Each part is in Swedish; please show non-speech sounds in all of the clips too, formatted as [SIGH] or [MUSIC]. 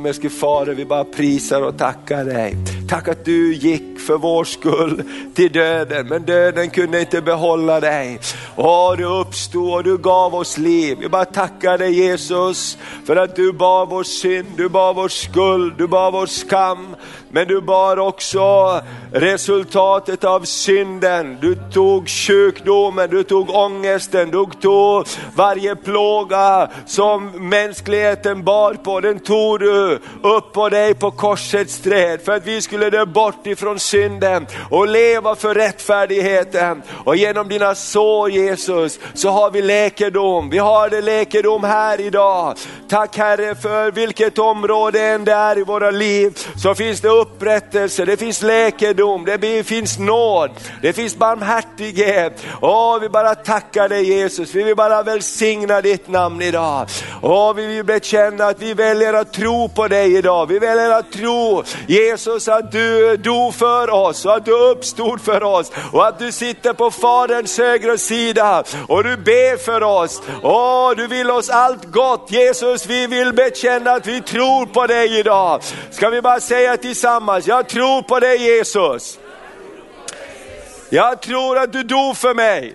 Himmelske Fader, vi bara prisar och tackar dig. Tack att du gick för vår skull till döden, men döden kunde inte behålla dig. Åh, du uppstod och du gav oss liv. Vi bara tackar dig Jesus för att du bar vår synd, du bar vår skuld, du bar vår skam. Men du bar också resultatet av synden. Du tog sjukdomen, du tog ångesten, du tog varje plåga som mänskligheten bar på. Den tog du upp på dig på korsets träd för att vi skulle dö bort ifrån synden och leva för rättfärdigheten. Och genom dina sår Jesus så har vi läkedom. Vi har det läkedom här idag. Tack Herre för vilket område än det är i våra liv så finns det upprättelse, det finns läkedom, det finns nåd, det finns barmhärtighet. Åh, vi bara tackar dig Jesus, vi vill bara välsigna ditt namn idag. Åh, vi vill bekänna att vi väljer att tro på dig idag. Vi väljer att tro Jesus att du dog för oss och att du uppstod för oss och att du sitter på Faderns högra sida och du ber för oss. Åh, du vill oss allt gott. Jesus, vi vill bekänna att vi tror på dig idag. Ska vi bara säga tillsammans, jag tror på dig Jesus. Jag tror att du dog för mig.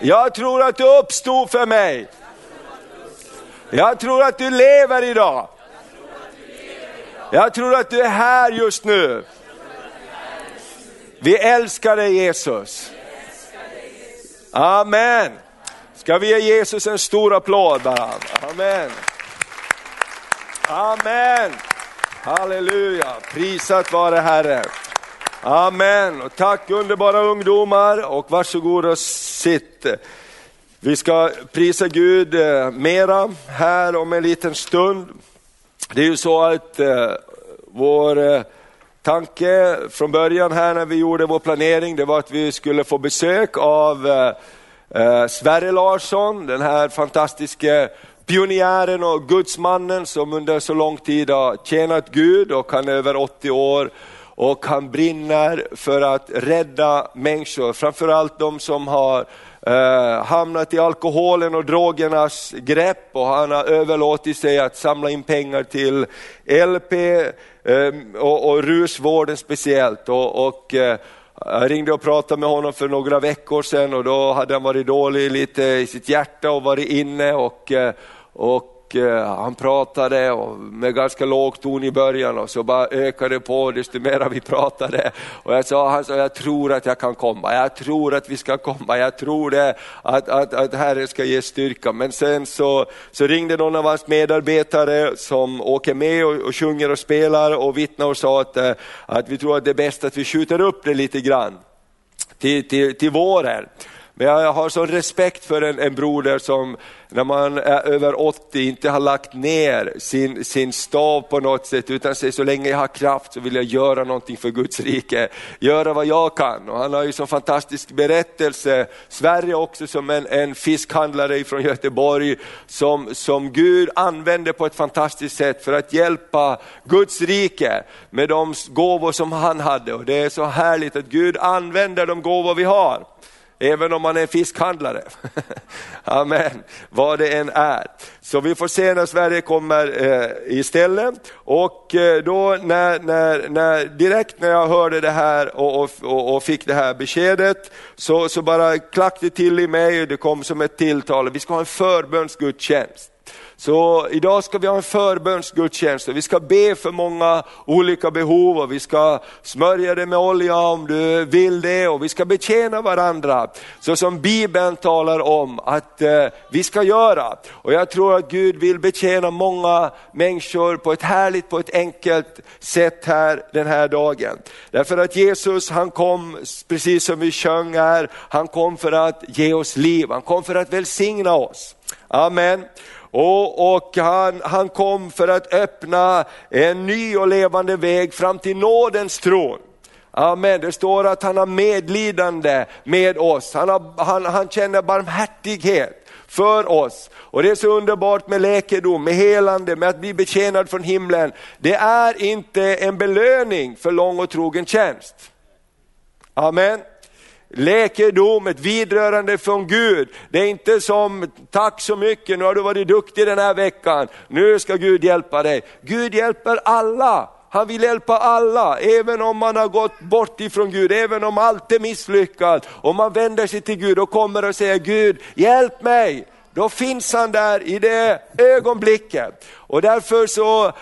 Jag tror att du uppstod för mig. Jag tror att du lever idag. Jag tror att du är här just nu. Vi älskar dig Jesus. Amen. Ska vi ge Jesus en stor applåd bara? Amen. Amen. Halleluja, prisat vare Herre. Amen. Och tack underbara ungdomar och varsågod och sitt. Vi ska prisa Gud eh, mera här om en liten stund. Det är ju så att eh, vår eh, tanke från början här när vi gjorde vår planering, det var att vi skulle få besök av Sverre Larsson, den här fantastiska pionjären och gudsmannen som under så lång tid har tjänat Gud och han är över 80 år och han brinner för att rädda människor, framförallt de som har eh, hamnat i alkoholen och drogernas grepp och han har överlåtit sig att samla in pengar till LP eh, och, och rusvården speciellt. Och, och eh, jag ringde och pratade med honom för några veckor sedan och då hade han varit dålig lite i sitt hjärta och varit inne och, eh, och eh, han pratade och med ganska låg ton i början och så bara ökade det på desto mer vi pratade. Och jag sa, han sa, jag tror att jag kan komma, jag tror att vi ska komma, jag tror det, att, att, att Herren ska ge styrka. Men sen så, så ringde någon av hans medarbetare som åker med och, och sjunger och spelar och vittnar och sa att, eh, att vi tror att det är bäst att vi skjuter upp det lite grann till, till, till våren. Men jag har sån respekt för en, en broder som när man är över 80 inte har lagt ner sin, sin stav på något sätt utan säger så länge jag har kraft så vill jag göra någonting för Guds rike, göra vad jag kan. Och han har ju så fantastisk berättelse, Sverige också som en, en fiskhandlare från Göteborg som, som Gud använde på ett fantastiskt sätt för att hjälpa Guds rike med de gåvor som han hade. Och det är så härligt att Gud använder de gåvor vi har. Även om man är fiskhandlare. [LAUGHS] Amen, vad det än är. Så vi får se när Sverige kommer eh, istället. Och eh, då när, när, när, direkt när jag hörde det här och, och, och fick det här beskedet så, så bara klack det till i mig, och det kom som ett tilltal. Vi ska ha en förbönsgudstjänst. Så idag ska vi ha en förbönsgudstjänst och vi ska be för många olika behov och vi ska smörja det med olja om du vill det och vi ska betjäna varandra så som Bibeln talar om att eh, vi ska göra. Och jag tror att Gud vill betjäna många människor på ett härligt, på ett enkelt sätt här den här dagen. Därför att Jesus han kom, precis som vi sjöng här, han kom för att ge oss liv, han kom för att välsigna oss. Amen. Och, och han, han kom för att öppna en ny och levande väg fram till nådens tron. Amen, det står att han har medlidande med oss, han, har, han, han känner barmhärtighet för oss. Och det är så underbart med läkedom, med helande, med att bli betjänad från himlen. Det är inte en belöning för lång och trogen tjänst. Amen läkedom, ett vidrörande från Gud. Det är inte som, tack så mycket, nu har du varit duktig den här veckan, nu ska Gud hjälpa dig. Gud hjälper alla. Han vill hjälpa alla, även om man har gått bort ifrån Gud, även om allt är misslyckat. Om man vänder sig till Gud och kommer och säger Gud, hjälp mig. Då finns han där i det ögonblicket. Och därför så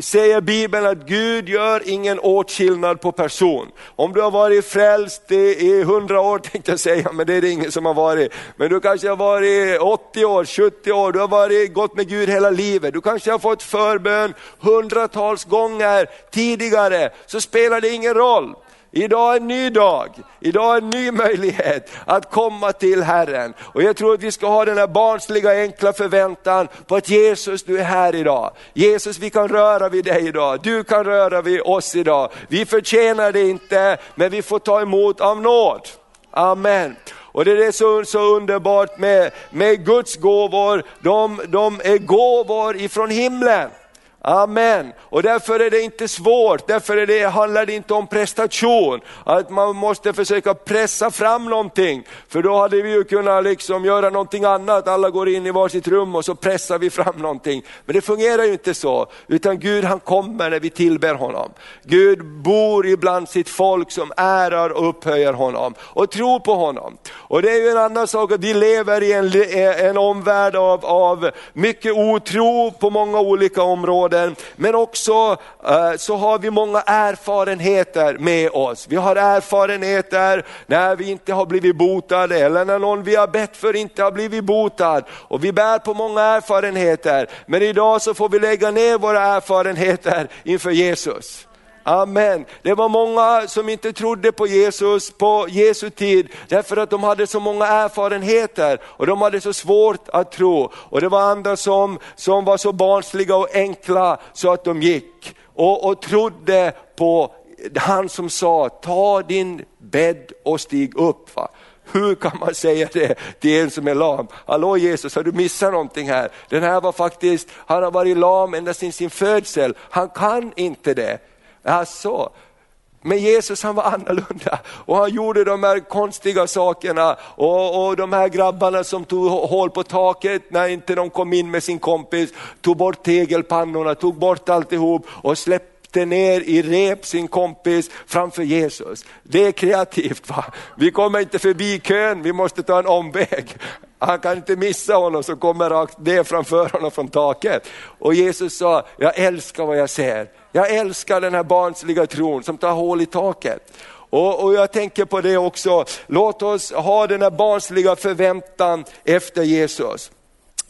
säger Bibeln att Gud gör ingen åtskillnad på person. Om du har varit frälst i hundra år [LAUGHS] tänkte jag säga, men det är det ingen som har varit. Men du kanske har varit 80 år, 70 år, du har varit, gått med Gud hela livet. Du kanske har fått förbön hundratals gånger tidigare, så spelar det ingen roll. Idag är en ny dag, idag är en ny möjlighet att komma till Herren. Och jag tror att vi ska ha den här barnsliga enkla förväntan på att Jesus du är här idag. Jesus vi kan röra vid dig idag, du kan röra vid oss idag. Vi förtjänar det inte, men vi får ta emot av nåd. Amen. Och det är så, så underbart med, med Guds gåvor, de, de är gåvor ifrån himlen. Amen. Och därför är det inte svårt, därför är det, handlar det inte om prestation, att man måste försöka pressa fram någonting. För då hade vi ju kunnat liksom göra någonting annat, alla går in i varsitt rum och så pressar vi fram någonting. Men det fungerar ju inte så, utan Gud han kommer när vi tillber honom. Gud bor ibland sitt folk som ärar och upphöjer honom och tror på honom. Och det är ju en annan sak att vi lever i en, en omvärld av, av mycket otro på många olika områden områden, men också eh, så har vi många erfarenheter med oss. Vi har erfarenheter när vi inte har blivit botade eller när någon vi har bett för inte har blivit botad. Och vi bär på många erfarenheter, men idag så får vi lägga ner våra erfarenheter inför Jesus. Amen. Det var många som inte trodde på Jesus på Jesu tid, därför att de hade så många erfarenheter och de hade så svårt att tro. Och det var andra som, som var så barnsliga och enkla så att de gick och, och trodde på han som sa, ta din bädd och stig upp. Va? Hur kan man säga det till en som är lam? Hallå Jesus, har du missat någonting här? Den här var faktiskt, han har varit lam ända sedan sin födsel, han kan inte det. Alltså, men Jesus han var annorlunda och han gjorde de här konstiga sakerna och, och de här grabbarna som tog hål på taket när inte de kom in med sin kompis, tog bort tegelpannorna, tog bort alltihop och släppte ner i rep sin kompis framför Jesus. Det är kreativt va? Vi kommer inte förbi kön, vi måste ta en omväg. Han kan inte missa honom som kommer rakt ner framför honom från taket. Och Jesus sa, jag älskar vad jag ser. Jag älskar den här barnsliga tron som tar hål i taket. Och, och, jag tänker på det också, låt oss ha den här barnsliga förväntan efter Jesus.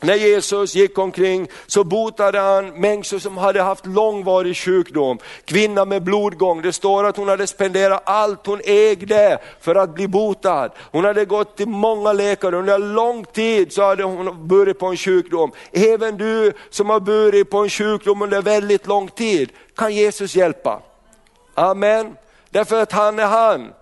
När Jesus gick omkring så botade han människor som hade haft långvarig sjukdom. Kvinna med blodgång, det står att hon hade spenderat allt hon ägde för att bli botad. Hon hade gått till många läkare, under lång tid så hade hon burit på en sjukdom. Även du som har burit på en sjukdom under väldigt lång tid, kan Jesus hjälpa. Amen. Därför att han är han,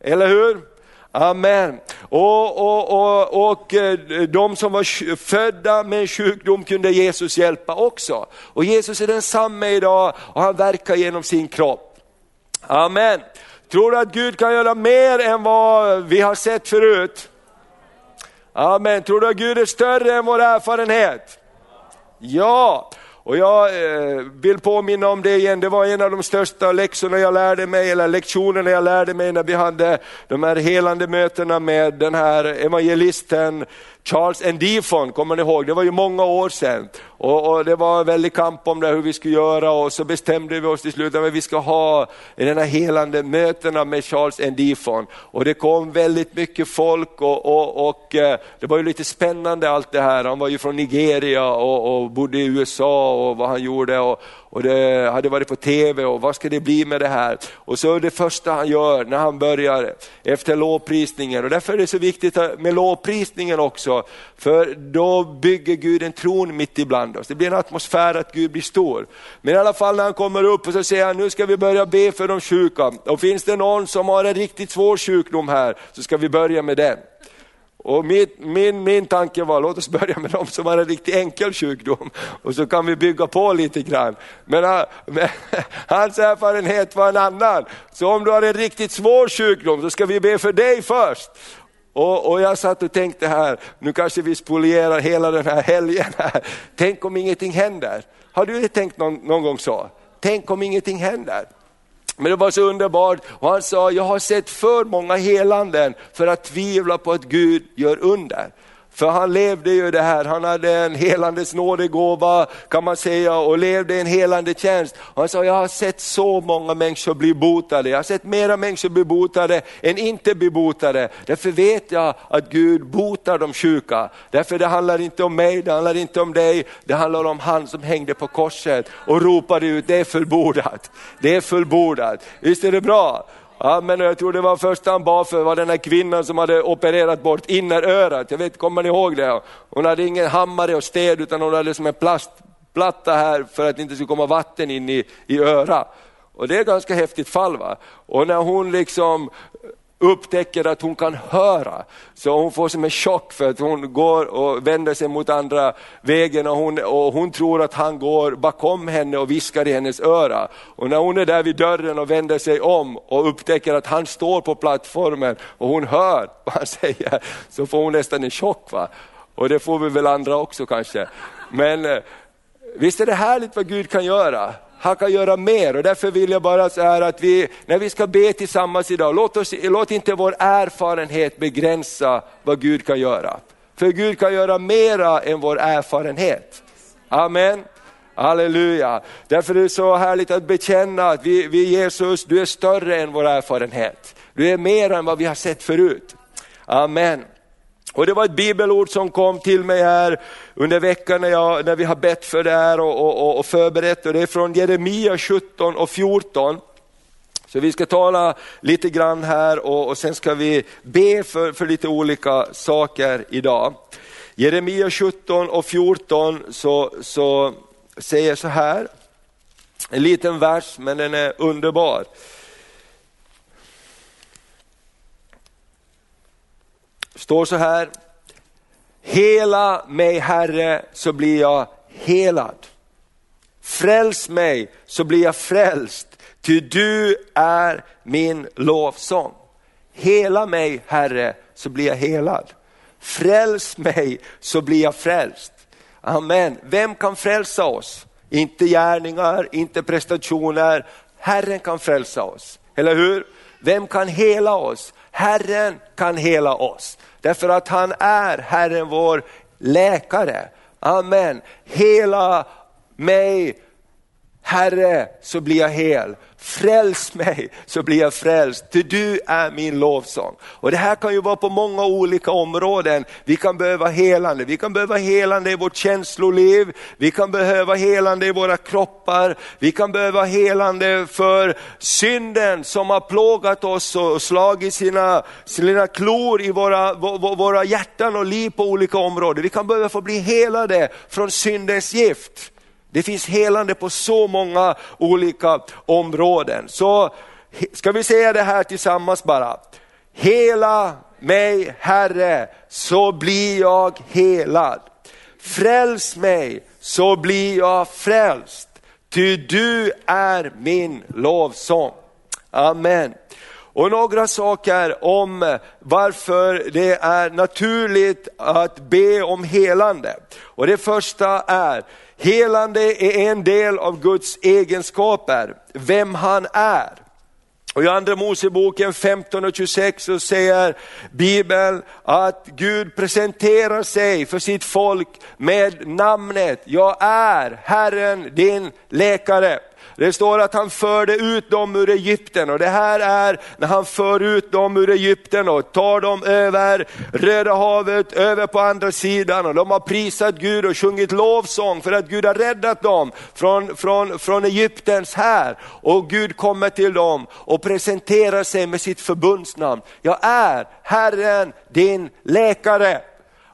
eller hur? Amen. Och, och, och, och eh, de som var födda med en sjukdom kunde Jesus hjälpa också. Och Jesus är densamme idag och han verkar genom sin kropp. Amen. Tror du att Gud kan göra mer än vad vi har sett förut? Amen. Tror du att Gud är större än vår erfarenhet? Ja, och jag eh, vill påminna om det igen, det var en av de största läxorna jag lärde mig, eller lektionerna jag lärde mig när vi hade de här helande mötena med den här evangelisten Charles Ndifon, kommer ni ihåg? Det var ju många år sedan. Och, och, det var en väldig kamp om det, hur vi skulle göra och så bestämde vi oss till slut att vi ska ha den här helande mötena med Charles Ndifon. Och det kom väldigt mycket folk och, och, och, eh, det var ju lite spännande allt det här. Han var ju från Nigeria och, och bodde i USA och vad han gjorde. Och, och det hade varit på TV och vad ska det bli med det här? Och så det första han gör när han börjar efter lovprisningen och därför är det så viktigt med lovprisningen också, för då bygger Gud en tron mitt ibland oss. Det blir en atmosfär att Gud blir stor. Men i alla fall när han kommer upp och så säger han, nu ska vi börja be för de sjuka. Och finns det någon som har en riktigt svår sjukdom här så ska vi börja med den. Och min, min, min tanke var, låt oss börja med de som har en riktigt enkel sjukdom och så kan vi bygga på lite grann. Men, ah, men [LAUGHS] hans erfarenhet var en annan. Så om du har en riktigt svår sjukdom så ska vi be för dig först. Och, och, jag satt och tänkte här, nu kanske vi spolierar hela den här helgen här. Tänk om ingenting händer. Har du tänkt någon, någon gång så? Tänk om ingenting händer. Men det var så underbart och han sa, jag har sett för många helanden för att tvivla på att Gud gör under. För han levde ju det här, han hade en helandes nådegåva kan man säga och levde en helande tjänst. Han sa, jag har sett så många människor bli botade, jag har sett mera människor bli botade än inte bli botade. Därför vet jag att Gud botar de sjuka. Därför det handlar inte om mig, det handlar inte om dig, det handlar om han som hängde på korset och ropade ut, det är fullbordat. Det är fullbordat. Visst är det bra? Amen. Och jag tror det var första han bad för var den här kvinnan som hade opererat bort innerörat. Jag vet, kommer ni ihåg det? Hon hade ingen hammare och städ utan hon hade som en plastplatta här för att det inte skulle komma vatten in i, i örat. Och det är ett ganska häftigt fall. Va? Och när hon liksom upptäcker att hon kan höra. Så hon får som en chock för att hon går och vänder sig mot andra vägen och hon, och hon tror att han går bakom henne och viskar i hennes öra. Och när hon är där vid dörren och vänder sig om och upptäcker att han står på plattformen och hon hör vad han [LAUGHS] säger, så får hon nästan en chock. Va? Och det får vi väl andra också kanske. Men eh, visst är det härligt vad Gud kan göra? Han kan göra mer och därför vill jag bara så här att vi, när vi ska be tillsammans idag, låt, oss, låt inte vår erfarenhet begränsa vad Gud kan göra. För Gud kan göra mera än vår erfarenhet. Amen. Halleluja. Därför är det så härligt att bekänna att vi, vi Jesus, du är större än vår erfarenhet. Du är mer än vad vi har sett förut. Amen. Och det var ett bibelord som kom till mig här under veckan när, jag, när vi har bett för det här och, och, och förberett. Och det är från Jeremia 17 och 14. Så vi ska tala lite grann här och, och sen ska vi be för, för lite olika saker idag. Jeremia 17 och 14 så, så säger så här, en liten vers men den är underbar. Står så här, hela mig Herre så blir jag helad. Fräls mig så blir jag frälst, ty du är min lovsång. Hela mig Herre så blir jag helad. Fräls mig så blir jag frälst. Amen. Vem kan frälsa oss? Inte gärningar, inte prestationer. Herren kan frälsa oss, eller hur? Vem kan hela oss? Herren kan hela oss. Därför att han är Herren vår läkare. Amen. Hela mig Herre så blir jag hel. Fräls mig så blir jag frälst, ty du är min lovsång. Och det här kan ju vara på många olika områden. Vi kan behöva helande, vi kan behöva helande i vårt känsloliv, vi kan behöva helande i våra kroppar, vi kan behöva helande för synden som har plågat oss och slagit sina, sina klor i våra, våra hjärtan och liv på olika områden. Vi kan behöva få bli helade från syndens gift. Det finns helande på så många olika områden. Så ska vi säga det här tillsammans bara. Hela mig Herre, så blir jag helad. Fräls mig, så blir jag frälst. Ty du är min lovsång. Amen. Och några saker om varför det är naturligt att be om helande. Och det första är, Helande är en del av Guds egenskaper, vem han är. Och i andra Moseboken 15 och 26 så säger Bibeln att Gud presenterar sig för sitt folk med namnet, jag är Herren din läkare. Det står att han förde ut dem ur Egypten och det här är när han för ut dem ur Egypten och tar dem över Röda havet, över på andra sidan och de har prisat Gud och sjungit lovsång för att Gud har räddat dem från, från, från Egyptens här. Och Gud kommer till dem och presenterar sig med sitt förbundsnamn. Jag är Herren din läkare.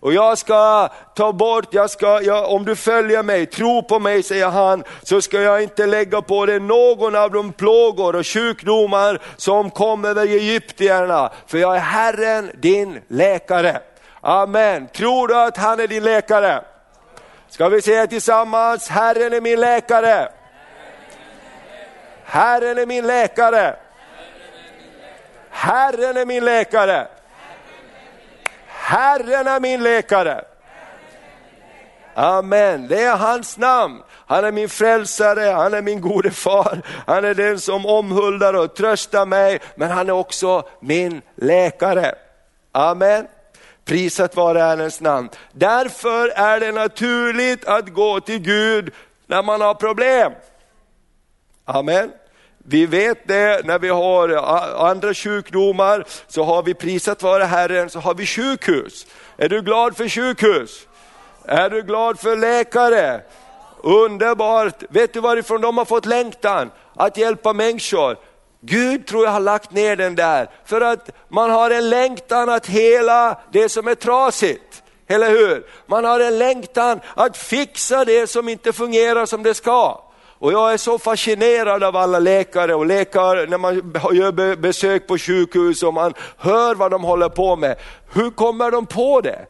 Och jag ska ta bort, jag ska, jag, om du följer mig, tro på mig säger han, så ska jag inte lägga på dig någon av de plågor och sjukdomar som kom över egyptierna. För jag är Herren din läkare. Amen. Tror du att han är din läkare? Ska vi säga tillsammans, Herren är min läkare. Herren är min läkare. Herren är min läkare. Herren är min läkare. Amen, det är hans namn. Han är min frälsare, han är min gode far, han är den som omhuldar och tröstar mig, men han är också min läkare. Amen. Prisat vare Herrens namn. Därför är det naturligt att gå till Gud när man har problem. Amen. Vi vet det när vi har andra sjukdomar, så har vi prisat vare Herren, så har vi sjukhus. Är du glad för sjukhus? Är du glad för läkare? Underbart! Vet du varifrån de har fått längtan? Att hjälpa människor. Gud tror jag har lagt ner den där, för att man har en längtan att hela det som är trasigt. Eller hur? Man har en längtan att fixa det som inte fungerar som det ska. Och jag är så fascinerad av alla läkare och läkare när man gör besök på sjukhus och man hör vad de håller på med. Hur kommer de på det?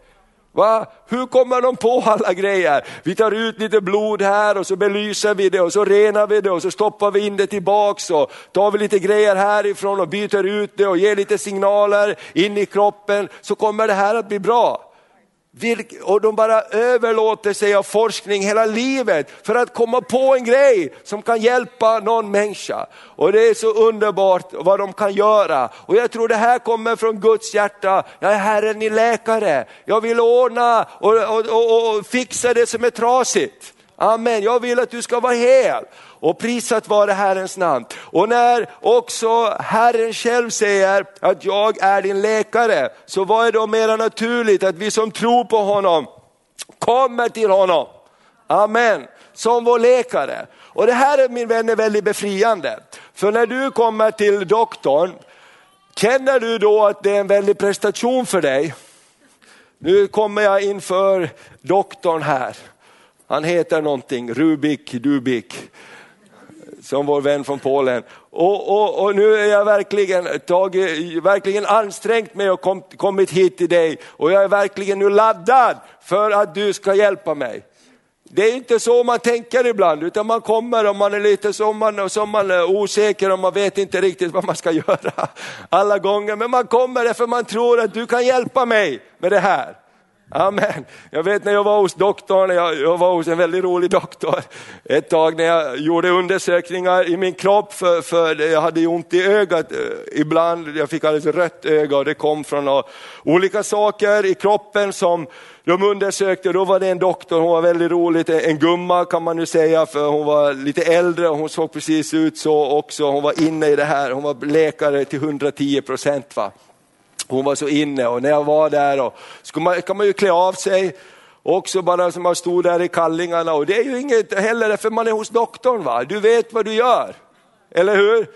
Va? Hur kommer de på alla grejer? Vi tar ut lite blod här och så belyser vi det och så renar vi det och så stoppar vi in det tillbaks och tar vi lite grejer härifrån och byter ut det och ger lite signaler in i kroppen så kommer det här att bli bra och de bara överlåter sig av forskning hela livet för att komma på en grej som kan hjälpa någon människa. Och det är så underbart vad de kan göra. Och jag tror det här kommer från Guds hjärta. Jag är Herren i läkare. Jag vill ordna och, och, och, och fixa det som är trasigt. Amen, jag vill att du ska vara hel och prisat vare Herrens namn. Och när också Herren själv säger att jag är din läkare, så vad är då mera naturligt att vi som tror på honom kommer till honom. Amen, som vår läkare. Och det här är min vän är väldigt befriande. För när du kommer till doktorn, känner du då att det är en väldig prestation för dig? Nu kommer jag inför doktorn här. Han heter någonting, Rubik Dubik som vår vän från Polen. Och, och, och nu är jag verkligen, tagit, verkligen ansträngt mig och kom, kommit hit till dig och jag är verkligen nu laddad för att du ska hjälpa mig. Det är inte så man tänker ibland, utan man kommer och man är lite som man, som man är osäker och man vet inte riktigt vad man ska göra [LAUGHS] alla gånger. Men man kommer därför man tror att du kan hjälpa mig med det här. Amen. Jag vet när jag var hos doktorn, jag, jag, var hos en väldigt rolig doktor ett tag när jag gjorde undersökningar i min kropp för, för jag hade ont i ögat eh, ibland. Jag fick alldeles rött öga och det kom från olika saker i kroppen som de undersökte. Då var det en doktor, hon var väldigt rolig, en gumma kan man nu säga för hon var lite äldre och hon såg precis ut så också. Hon var inne i det här, hon var läkare till 110 procent. Hon var så inne och när jag var där och, så man, kan man ju klä av sig också bara som man stod där i kallingarna och det är ju inget heller för man är hos doktorn va, du vet vad du gör, eller hur?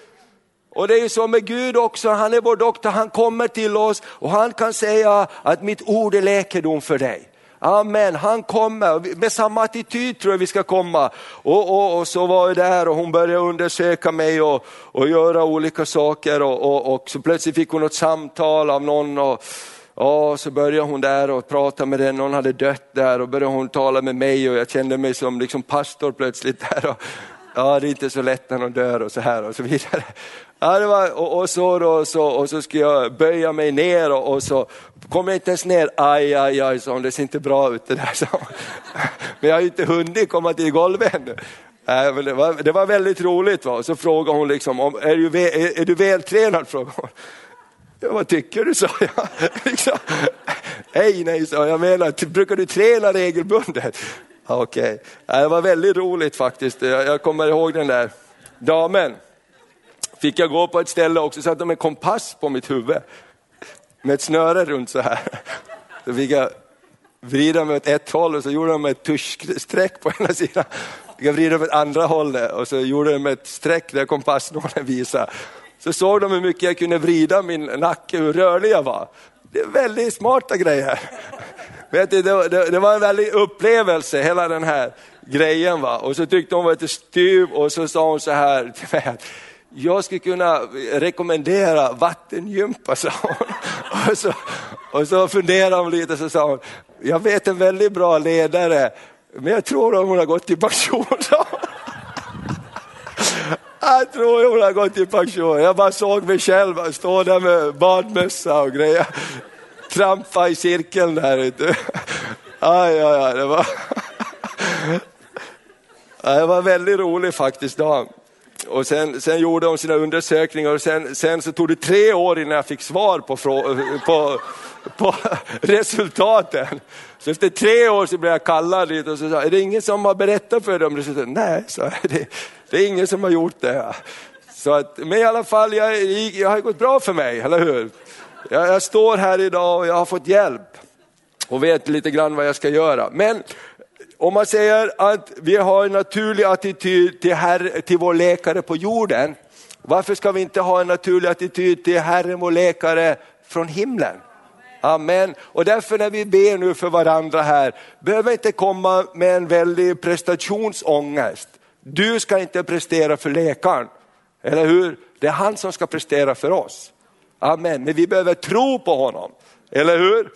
Och det är ju så med Gud också, han är vår doktor, han kommer till oss och han kan säga att mitt ord är läkedom för dig. Amen, han kommer. Med samma attityd tror jag vi ska komma. Och, och, och så var jag där och hon började undersöka mig och, och göra olika saker och, och, och så plötsligt fick hon ett samtal av någon. Och, och så började hon där och prata med den, någon hade dött där och började hon tala med mig och jag kände mig som liksom pastor plötsligt där. Och, ja, det är inte så lätt när någon dör och så här och så vidare. Ja, det var, och, och, så då, så, och så ska jag böja mig ner och, och så kom jag inte ens ner. Aj, aj, aj, så det ser inte bra ut det där. Så. Men jag har ju inte hunnit komma till golvet ännu. Äh, men det, var, det var väldigt roligt. Va? Och så frågade hon, liksom, om, är, du, är, är du vältränad? Frågade hon. Ja, vad tycker du, sa jag. [LAUGHS] Liksom. Nej, nej, sa jag. Menar, brukar du träna regelbundet? Okej, okay. det var väldigt roligt faktiskt. Jag, kommer ihåg den där damen. Fick jag gå på ett ställe också, så de en kompass på mitt huvud. Med ett snöre runt så här. Så fick jag vrida mig åt ett håll och så gjorde de ett tuschstreck på ena sidan. Fick jag vrida mig åt andra hållet och så gjorde de ett streck där kompassnålen visade. Så såg de hur mycket jag kunde vrida min nacke, hur rörlig jag var. Det är väldigt smarta grejer. Vet du, det, det, det var en väldig upplevelse, hela den här grejen. Va? Och så tyckte hon var lite styv och så sa hon så här till mig, att jag skulle kunna rekommendera vattengympa, sa hon. [LAUGHS] Och så, och så funderade hon lite och så sa hon, jag vet en väldigt bra ledare, men jag tror att hon har gått i pension. [LAUGHS] sa hon. Jag tror hon har gått i pension. Jag bara såg mig själv stå där med badmössa och grejer. Trampa i cirkeln där ute. Aj, aj, aj, det var... Det var väldigt roligt faktiskt då. Och sen, sen gjorde de sina undersökningar och sen, sen så tog det tre år innan jag fick svar på, frå- på, på resultaten. Så efter tre år så blev jag kallad dit och så sa är det ingen som har berättat för dig om resultaten? Nej, så det, det är ingen som har gjort det. Så att, men i alla fall, jag, jag har gått bra för mig, eller hur? Jag, jag står här idag och jag har fått hjälp och vet lite grann vad jag ska göra. Men om man säger att vi har en naturlig attityd till, herre, till vår läkare på jorden, varför ska vi inte ha en naturlig attityd till Herren vår läkare från himlen? Amen. Och därför när vi ber nu för varandra här, behöver inte komma med en väldig prestationsångest. Du ska inte prestera för läkaren, eller hur? Det är han som ska prestera för oss. Amen, men vi behöver tro på honom, eller hur?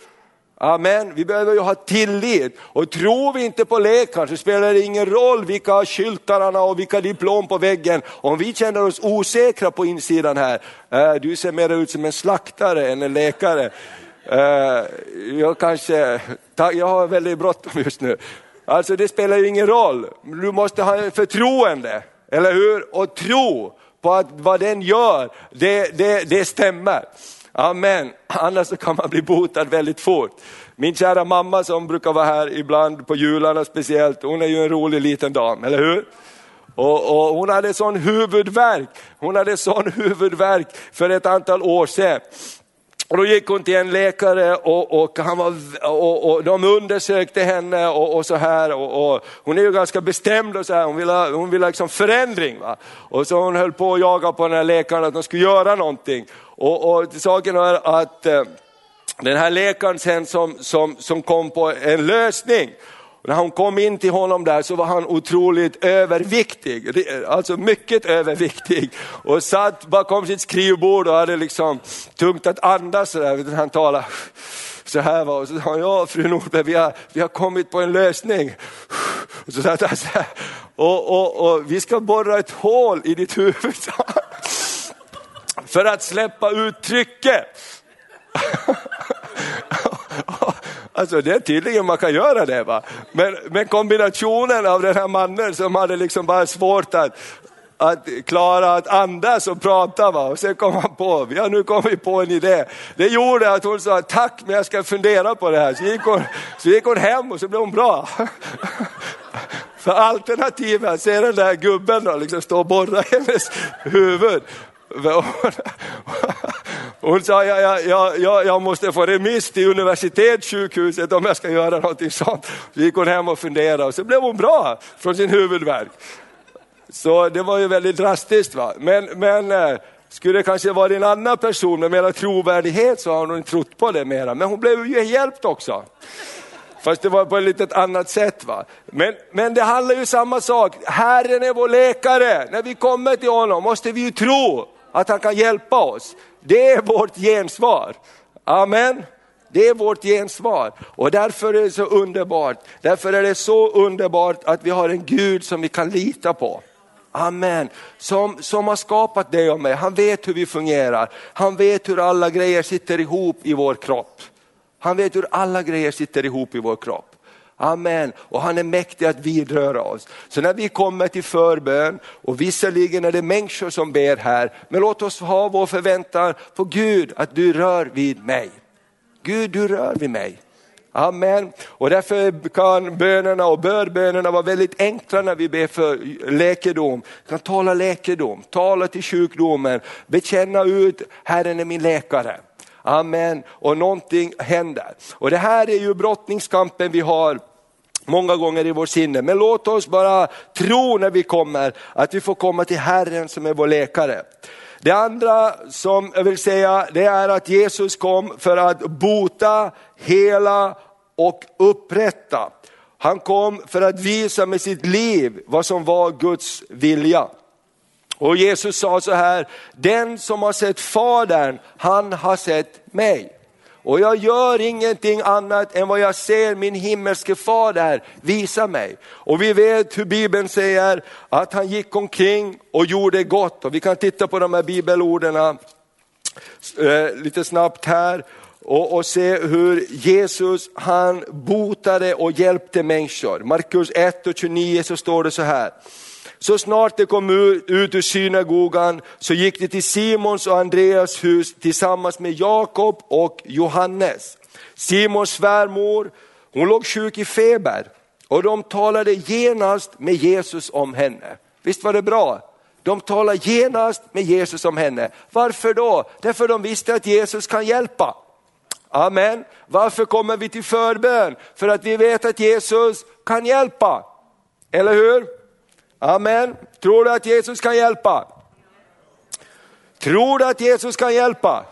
Amen, vi behöver ju ha tillit och tror vi inte på läkaren så spelar det ingen roll vilka skyltar han har och vilka diplom på väggen. Om vi känner oss osäkra på insidan här, eh, du ser mer ut som en slaktare än en läkare. Eh, jag kanske, jag har väldigt bråttom just nu. Alltså det spelar ju ingen roll, du måste ha förtroende, eller hur? Och tro på att vad den gör, det, det, det stämmer. Amen, annars så kan man bli botad väldigt fort. Min kära mamma som brukar vara här ibland på jularna speciellt, hon är ju en rolig liten dam, eller hur? Och, och hon hade sån huvudvärk, hon hade sån huvudvärk för ett antal år sedan. Och då gick hon till en läkare och, och, han var, och, och de undersökte henne och, och så här. Och, och, hon är ju ganska bestämd och så här, hon vill ha, hon vill ha liksom förändring. Va? Och så hon höll på att jaga på den här läkaren att de skulle göra någonting. Och, och saken är att eh, den här läkaren sen som, som, som kom på en lösning, och när hon kom in till honom där så var han otroligt överviktig, alltså mycket överviktig. Och satt bakom sitt skrivbord och hade liksom tungt att andas sådär, han talade så här var och så sa han, ja fru Nordberg vi har, vi har kommit på en lösning. Och så satt han så här, och, och, och vi ska borra ett hål i ditt huvud. För att släppa ut trycket. [LAUGHS] Alltså det är tydligen man kan göra det. Va? Men, men kombinationen av den här mannen som hade liksom bara svårt att, att klara att andas och prata. Va? Och sen kom han på, ja nu kom vi på en idé. Det gjorde att hon sa tack men jag ska fundera på det här. Så gick hon, så gick hon hem och så blev hon bra. [LAUGHS] För alternativet att se den där gubben då, liksom stå och borra i hennes huvud. [LAUGHS] Hon sa, ja, ja, ja, ja, jag måste få remiss till universitetssjukhuset om jag ska göra någonting sånt. Så gick hon hem och funderade och så blev hon bra från sin huvudvärk. Så det var ju väldigt drastiskt. Va? Men, men eh, skulle det kanske varit en annan person med mer trovärdighet så har hon inte trott på det mera. Men hon blev ju hjälpt också. Fast det var på ett litet annat sätt. Va? Men, men det handlar ju samma sak. Herren är vår läkare. När vi kommer till honom måste vi ju tro att han kan hjälpa oss. Det är vårt gensvar. Amen. Det är vårt gensvar och därför är det så underbart. Därför är det så underbart att vi har en Gud som vi kan lita på. Amen. Som, som har skapat dig och mig. Han vet hur vi fungerar. Han vet hur alla grejer sitter ihop i vår kropp. Han vet hur alla grejer sitter ihop i vår kropp. Amen. Och han är mäktig att vidröra oss. Så när vi kommer till förbön, och visserligen är det människor som ber här, men låt oss ha vår förväntan på Gud att du rör vid mig. Gud du rör vid mig. Amen. Och därför kan bönerna och börbönerna vara väldigt enkla när vi ber för läkedom. Vi kan tala läkedom, tala till sjukdomen, bekänna ut Herren är min läkare. Amen. Och någonting händer. Och det här är ju brottningskampen vi har många gånger i vår sinne. Men låt oss bara tro när vi kommer att vi får komma till Herren som är vår läkare. Det andra som jag vill säga det är att Jesus kom för att bota, hela och upprätta. Han kom för att visa med sitt liv vad som var Guds vilja. Och Jesus sa så här, den som har sett Fadern, han har sett mig. Och jag gör ingenting annat än vad jag ser min himmelske fader visa mig. Och vi vet hur Bibeln säger att han gick omkring och gjorde gott. Och vi kan titta på de här bibelorden eh, lite snabbt här och, och se hur Jesus han botade och hjälpte människor. Markus 1 och 29 så står det så här. Så snart de kom ut ur synagogan så gick de till Simons och Andreas hus tillsammans med Jakob och Johannes. Simons svärmor, hon låg sjuk i feber och de talade genast med Jesus om henne. Visst var det bra? De talade genast med Jesus om henne. Varför då? Därför de visste att Jesus kan hjälpa. Amen. Varför kommer vi till förbön? För att vi vet att Jesus kan hjälpa. Eller hur? Amen. Tror du att Jesus kan hjälpa? Tror du att Jesus kan hjälpa?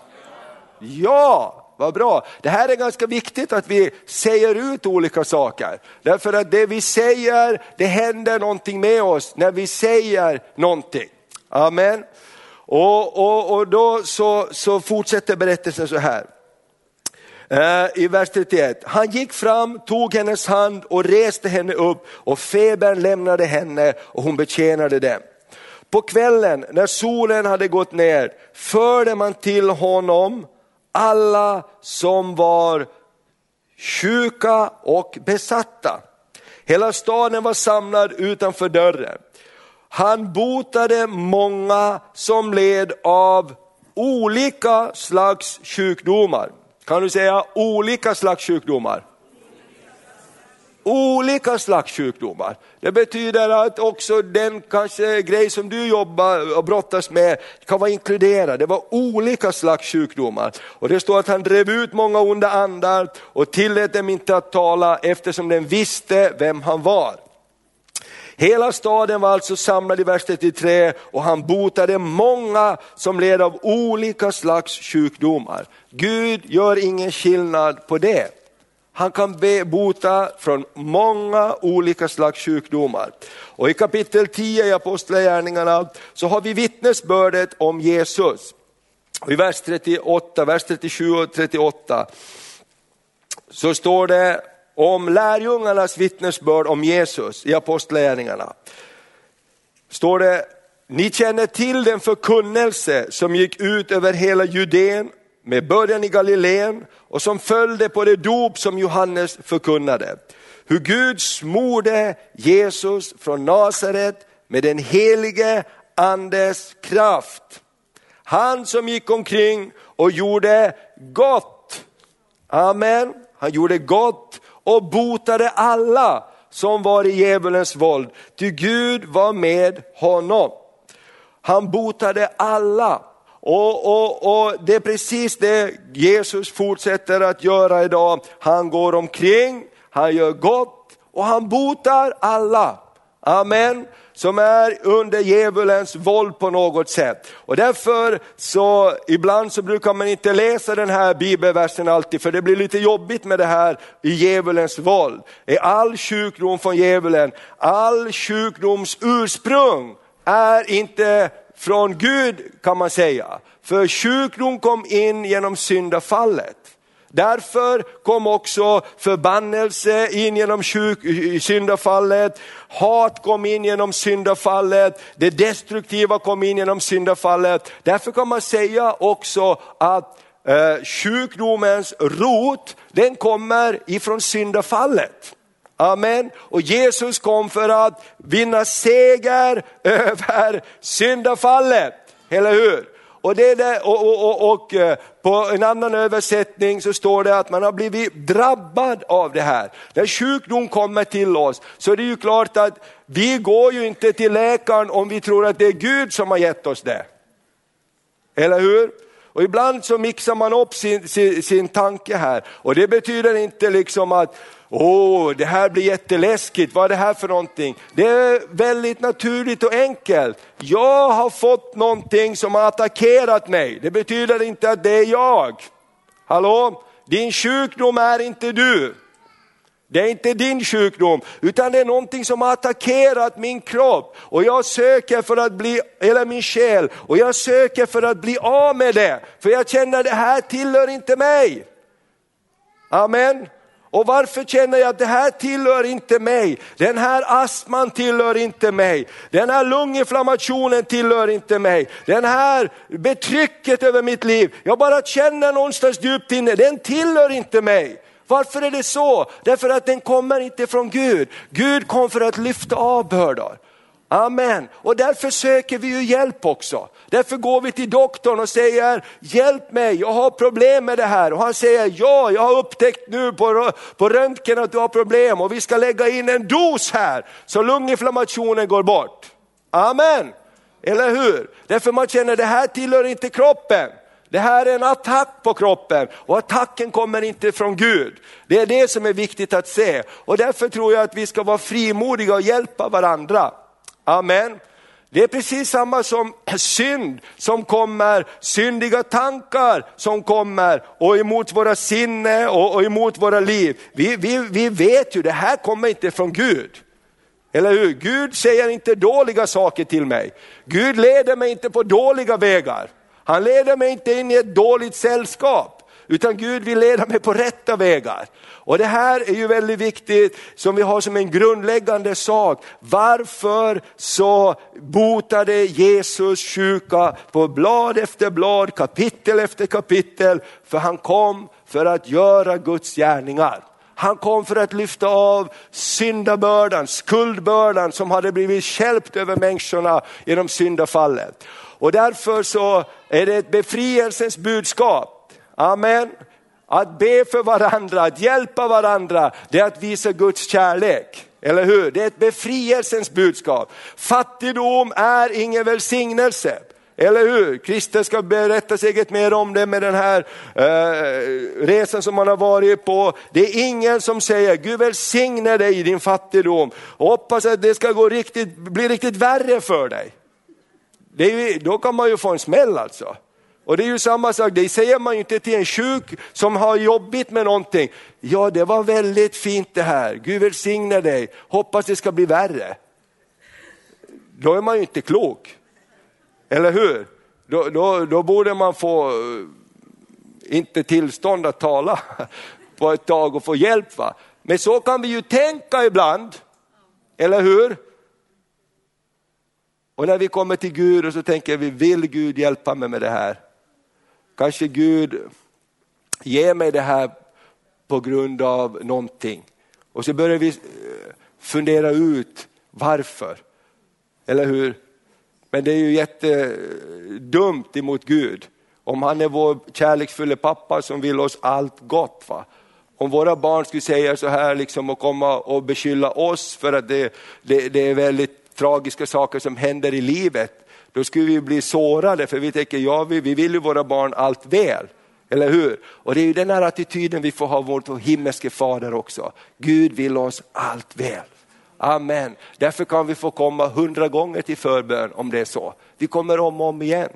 Ja, vad bra. Det här är ganska viktigt att vi säger ut olika saker. Därför att det vi säger, det händer någonting med oss när vi säger någonting. Amen. Och, och, och då så, så fortsätter berättelsen så här. Eh, i vers 31. Han gick fram, tog hennes hand och reste henne upp och febern lämnade henne och hon betjänade dem. På kvällen när solen hade gått ner förde man till honom alla som var sjuka och besatta. Hela staden var samlad utanför dörren. Han botade många som led av olika slags sjukdomar. Kan du säga olika slags sjukdomar? Olika slags sjukdomar. Det betyder att också den kanske grej som du jobbar och brottas med kan vara inkluderad. Det var olika slags sjukdomar. Och det står att han drev ut många onda andar och tillät dem inte att tala eftersom den visste vem han var. Hela staden var alltså samlad i vers 33 och han botade många som led av olika slags sjukdomar. Gud gör ingen skillnad på det. Han kan be, bota från många olika slags sjukdomar. Och i kapitel 10 i Apostlagärningarna så har vi vittnesbördet om Jesus. Och I vers 38, vers 37 och 38 så står det om lärjungarnas vittnesbörd om Jesus i Apostlagärningarna. Står det, ni känner till den förkunnelse som gick ut över hela Judeen med början i Galileen och som följde på det dop som Johannes förkunnade. Hur Gud smorde Jesus från Nasaret med den helige andes kraft. Han som gick omkring och gjorde gott. Amen. Han gjorde gott och botade alla som var i djävulens våld. Ty Gud var med honom. Han botade alla. Och, och, och Det är precis det Jesus fortsätter att göra idag. Han går omkring, han gör gott och han botar alla. Amen som är under djävulens våld på något sätt. Och därför så ibland så brukar man inte läsa den här bibelversen alltid för det blir lite jobbigt med det här i djävulens våld. Är all sjukdom från djävulen, all sjukdoms ursprung är inte från Gud kan man säga. För sjukdom kom in genom syndafallet. Därför kom också förbannelse in genom syndafallet, hat kom in genom syndafallet, det destruktiva kom in genom syndafallet. Därför kan man säga också att eh, sjukdomens rot, den kommer ifrån syndafallet. Amen. Och Jesus kom för att vinna seger över syndafallet, eller hur? Och, det där, och, och, och, och, eh, på en annan översättning så står det att man har blivit drabbad av det här. När sjukdom kommer till oss så är det ju klart att vi går ju inte till läkaren om vi tror att det är Gud som har gett oss det. Eller hur? Och ibland så mixar man upp sin, sin, sin tanke här och det betyder inte liksom att åh, det här blir jätteläskigt, vad är det här för någonting? Det är väldigt naturligt och enkelt. Jag har fått någonting som har attackerat mig, det betyder inte att det är jag. Hallå? Din sjukdom är inte du. Det är inte din sjukdom, utan det är någonting som har attackerat min kropp. Och jag söker för att bli, eller min själ, och jag söker för att bli av med det. För jag känner att det här tillhör inte mig. Amen. Och varför känner jag att det här tillhör inte mig? Den här astman tillhör inte mig. Den här lunginflammationen tillhör inte mig. Den här betrycket över mitt liv, jag bara känner någonstans djupt inne, den tillhör inte mig. Varför är det så? Därför att den kommer inte från Gud. Gud kom för att lyfta av bördor. Amen. Och därför söker vi ju hjälp också. Därför går vi till doktorn och säger, hjälp mig, jag har problem med det här. Och han säger, ja, jag har upptäckt nu på, på röntgen att du har problem och vi ska lägga in en dos här så lunginflammationen går bort. Amen. Eller hur? Därför man känner, det här tillhör inte kroppen. Det här är en attack på kroppen och attacken kommer inte från Gud. Det är det som är viktigt att se och därför tror jag att vi ska vara frimodiga och hjälpa varandra. Amen. Det är precis samma som synd som kommer, syndiga tankar som kommer och emot våra sinne och, och emot våra liv. Vi, vi, vi vet ju, det här kommer inte från Gud. Eller hur? Gud säger inte dåliga saker till mig. Gud leder mig inte på dåliga vägar. Han leder mig inte in i ett dåligt sällskap. Utan Gud vill leda mig på rätta vägar. Och det här är ju väldigt viktigt som vi har som en grundläggande sak. Varför så botade Jesus sjuka på blad efter blad, kapitel efter kapitel. För han kom för att göra Guds gärningar. Han kom för att lyfta av syndabördan, skuldbördan som hade blivit skälpt över människorna genom syndafallet. Och därför så är det ett befrielsens budskap. Amen. Att be för varandra, att hjälpa varandra, det är att visa Guds kärlek. Eller hur? Det är ett befrielsens budskap. Fattigdom är ingen välsignelse. Eller hur? Christer ska berätta säkert mer om det med den här eh, resan som han har varit på. Det är ingen som säger Gud välsigne dig i din fattigdom och hoppas att det ska gå riktigt, bli riktigt värre för dig. Ju, då kan man ju få en smäll alltså. Och det är ju samma sak, det säger man ju inte till en sjuk som har jobbigt med någonting. Ja, det var väldigt fint det här, Gud välsigne dig, hoppas det ska bli värre. Då är man ju inte klok. Eller hur? Då, då, då borde man få, eh, inte tillstånd att tala [LAUGHS] på ett tag och få hjälp. Va? Men så kan vi ju tänka ibland, eller hur? Och när vi kommer till Gud och så tänker vi, vill Gud hjälpa mig med det här? Kanske Gud ger mig det här på grund av någonting. Och så börjar vi eh, fundera ut varför. Eller hur? Men det är ju jättedumt emot Gud. Om han är vår kärleksfulla pappa som vill oss allt gott. Va? Om våra barn skulle säga så här liksom och komma och beskylla oss för att det, det, det är väldigt tragiska saker som händer i livet, då skulle vi bli sårade för vi tänker, ja vi, vi vill ju våra barn allt väl. Eller hur? Och det är ju den här attityden vi får ha mot vår himmelske fader också. Gud vill oss allt väl. Amen. Därför kan vi få komma hundra gånger till förbön om det är så. Vi kommer om och om igen.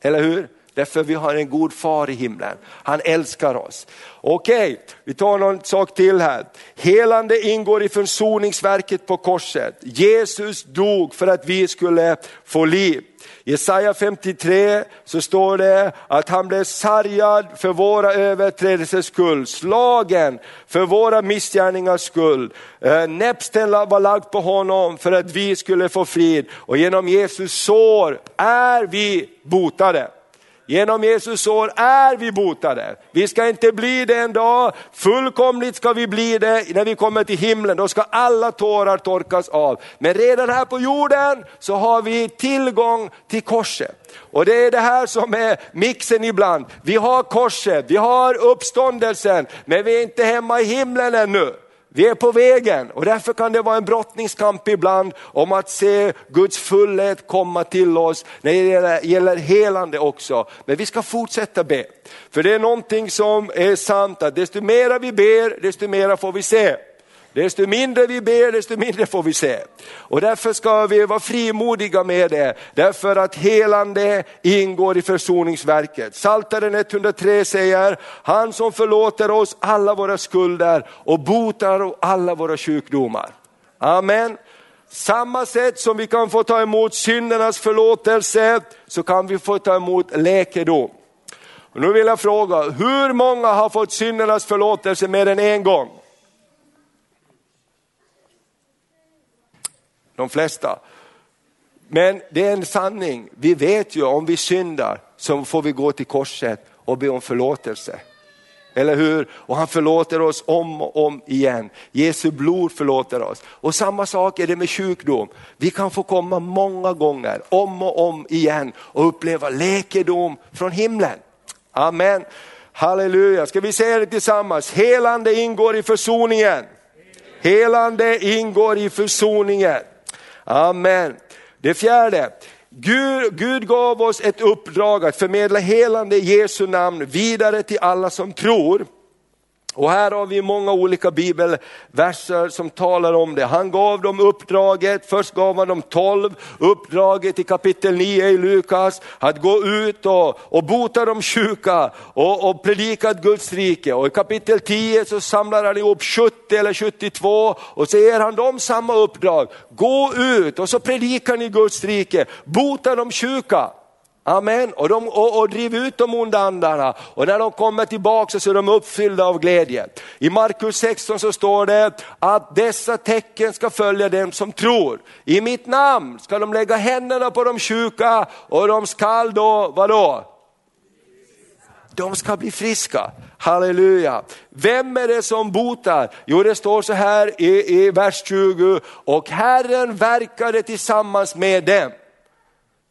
Eller hur? Därför vi har en god far i himlen. Han älskar oss. Okej, okay, vi tar någon sak till här. Helande ingår i försoningsverket på korset. Jesus dog för att vi skulle få liv. I Jesaja 53 så står det att han blev sargad för våra överträdelsers skull, slagen för våra missgärningars skull. Eh, näpsten var lagd på honom för att vi skulle få frid och genom Jesus sår är vi botade. Genom Jesus sår är vi botade. Vi ska inte bli det en dag, fullkomligt ska vi bli det när vi kommer till himlen. Då ska alla tårar torkas av. Men redan här på jorden så har vi tillgång till korset. Och det är det här som är mixen ibland. Vi har korset, vi har uppståndelsen, men vi är inte hemma i himlen ännu. Vi är på vägen och därför kan det vara en brottningskamp ibland om att se Guds fullhet komma till oss när det gäller helande också. Men vi ska fortsätta be. För det är någonting som är sant att desto mera vi ber, desto mera får vi se. Desto mindre vi ber, desto mindre får vi se. Och därför ska vi vara frimodiga med det, därför att helande ingår i försoningsverket. Saltaren 103 säger, han som förlåter oss alla våra skulder och botar alla våra sjukdomar. Amen. Samma sätt som vi kan få ta emot syndernas förlåtelse, så kan vi få ta emot läkedom. Och nu vill jag fråga, hur många har fått syndernas förlåtelse mer än en gång? De flesta. Men det är en sanning, vi vet ju om vi syndar så får vi gå till korset och be om förlåtelse. Eller hur? Och han förlåter oss om och om igen. Jesu blod förlåter oss. Och samma sak är det med sjukdom. Vi kan få komma många gånger, om och om igen och uppleva läkedom från himlen. Amen. Halleluja, ska vi säga det tillsammans? Helande ingår i försoningen. Helande ingår i försoningen. Amen. Det fjärde, Gud, Gud gav oss ett uppdrag att förmedla helande i Jesu namn vidare till alla som tror. Och här har vi många olika bibelverser som talar om det. Han gav dem uppdraget, först gav han dem 12, uppdraget i kapitel 9 i Lukas, att gå ut och, och bota de sjuka och, och predika Guds rike. Och i kapitel 10 så samlar han ihop 70 eller 72 och så ger han dem samma uppdrag. Gå ut och så predikar ni Guds rike, bota de sjuka. Amen. Och, de, och, och driv ut de onda andarna och när de kommer tillbaka så är de uppfyllda av glädje. I Markus 16 så står det att dessa tecken ska följa dem som tror. I mitt namn ska de lägga händerna på de sjuka och de skall då, vadå? De ska bli friska. Halleluja. Vem är det som botar? Jo det står så här i, i vers 20, och Herren verkade tillsammans med dem.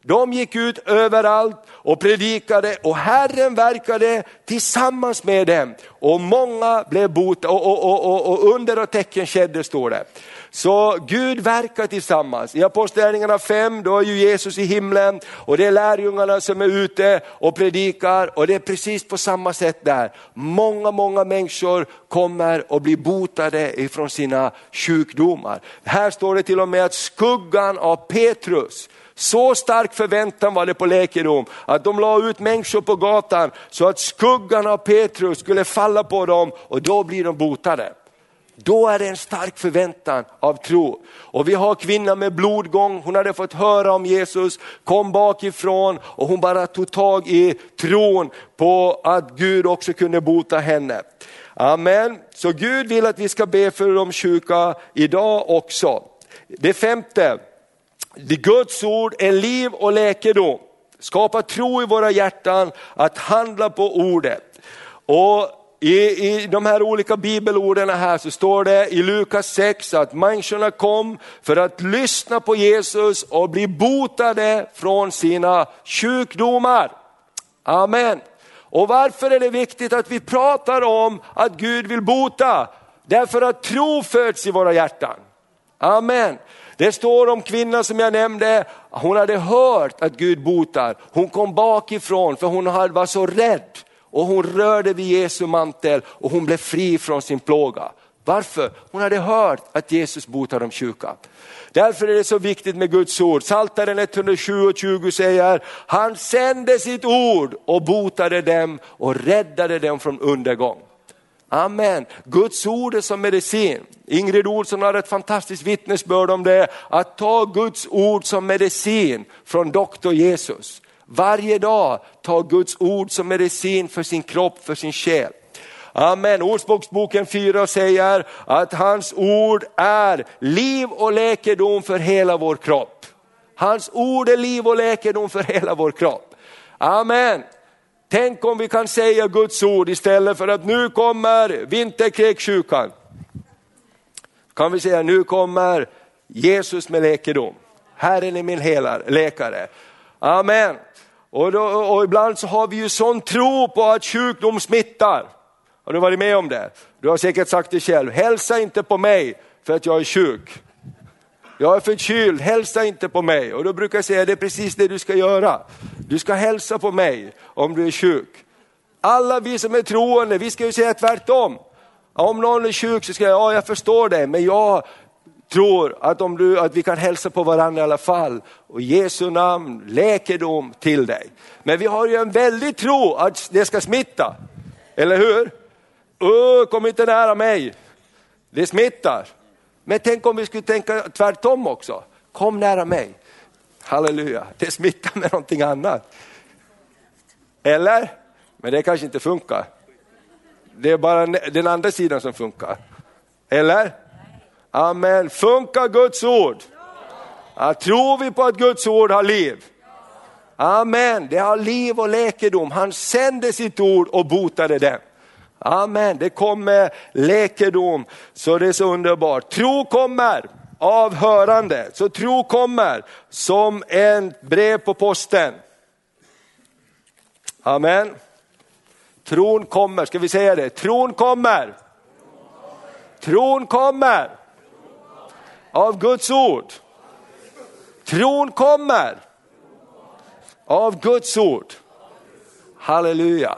De gick ut överallt och predikade och Herren verkade tillsammans med dem. Och många blev botade och, och, och, och, under och tecken skedde står det. Så Gud verkar tillsammans. I Apostlagärningarna 5 då är ju Jesus i himlen och det är lärjungarna som är ute och predikar och det är precis på samma sätt där. Många, många människor kommer och blir botade ifrån sina sjukdomar. Här står det till och med att skuggan av Petrus så stark förväntan var det på läkedom att de la ut människor på gatan så att skuggan av Petrus skulle falla på dem och då blir de botade. Då är det en stark förväntan av tro. Och vi har kvinnan med blodgång, hon hade fått höra om Jesus, kom bakifrån och hon bara tog tag i tron på att Gud också kunde bota henne. Amen. Så Gud vill att vi ska be för de sjuka idag också. Det femte, det Guds ord är liv och läkedom. Skapa tro i våra hjärtan att handla på ordet. Och i, I de här olika bibelorden här så står det i Lukas 6 att människorna kom för att lyssna på Jesus och bli botade från sina sjukdomar. Amen. Och varför är det viktigt att vi pratar om att Gud vill bota? Därför att tro föds i våra hjärtan. Amen. Det står om kvinnan som jag nämnde, hon hade hört att Gud botar. Hon kom bakifrån för hon var så rädd och hon rörde vid Jesu mantel och hon blev fri från sin plåga. Varför? Hon hade hört att Jesus botar de sjuka. Därför är det så viktigt med Guds ord. Psaltaren 107 och 20 säger, han sände sitt ord och botade dem och räddade dem från undergång. Amen. Guds ord är som medicin. Ingrid Olsson har ett fantastiskt vittnesbörd om det, att ta Guds ord som medicin från doktor Jesus. Varje dag ta Guds ord som medicin för sin kropp, för sin själ. Amen. Ordspråksboken 4 säger att hans ord är liv och läkedom för hela vår kropp. Hans ord är liv och läkedom för hela vår kropp. Amen. Tänk om vi kan säga Guds ord istället för att nu kommer vinterkräksjukan. Kan vi säga nu kommer Jesus med läkedom. Herren är min helare, läkare. Amen. Och, då, och ibland så har vi ju sån tro på att sjukdom smittar. Har du varit med om det? Du har säkert sagt det själv, hälsa inte på mig för att jag är sjuk. Jag är förkyld, hälsa inte på mig. Och då brukar jag säga, det är precis det du ska göra. Du ska hälsa på mig om du är sjuk. Alla vi som är troende, vi ska ju säga tvärtom. Om någon är sjuk så ska jag, ja jag förstår det, men jag tror att, om du, att vi kan hälsa på varandra i alla fall. Och Jesu namn, läkedom till dig. Men vi har ju en väldig tro att det ska smitta. Eller hur? Uh, kom inte nära mig. Det smittar. Men tänk om vi skulle tänka tvärtom också. Kom nära mig. Halleluja, det smittar med någonting annat. Eller? Men det kanske inte funkar. Det är bara den andra sidan som funkar. Eller? Amen. Funkar Guds ord? Ja, tror vi på att Guds ord har liv? Amen, det har liv och läkedom. Han sände sitt ord och botade det. Amen, det kommer läkedom så det är så underbart. Tro kommer av hörande, så tro kommer som en brev på posten. Amen. Tron kommer, ska vi säga det? Tron kommer. Tron kommer. Av Guds ord. Tron kommer. Av Guds ord. Halleluja.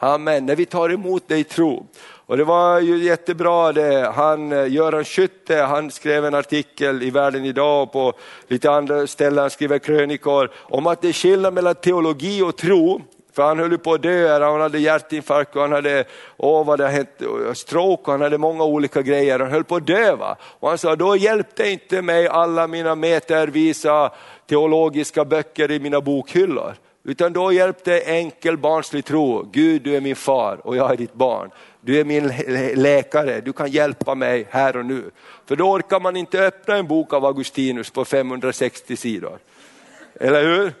Amen, när vi tar emot dig i tro. Och det var ju jättebra det, han, eh, Göran Skytte, han skrev en artikel i Världen idag och på lite andra ställen, han skriver krönikor om att det är skillnad mellan teologi och tro. För han höll på att dö, han hade hjärtinfarkt och han hade åh, vad det hänt, eh, stroke och han hade många olika grejer. Han höll på att dö. Va? Och han sa, då hjälpte inte mig alla mina metervisa teologiska böcker i mina bokhyllor. Utan då hjälpte enkel barnslig tro, Gud du är min far och jag är ditt barn. Du är min läkare, du kan hjälpa mig här och nu. För då orkar man inte öppna en bok av Augustinus på 560 sidor. Eller hur?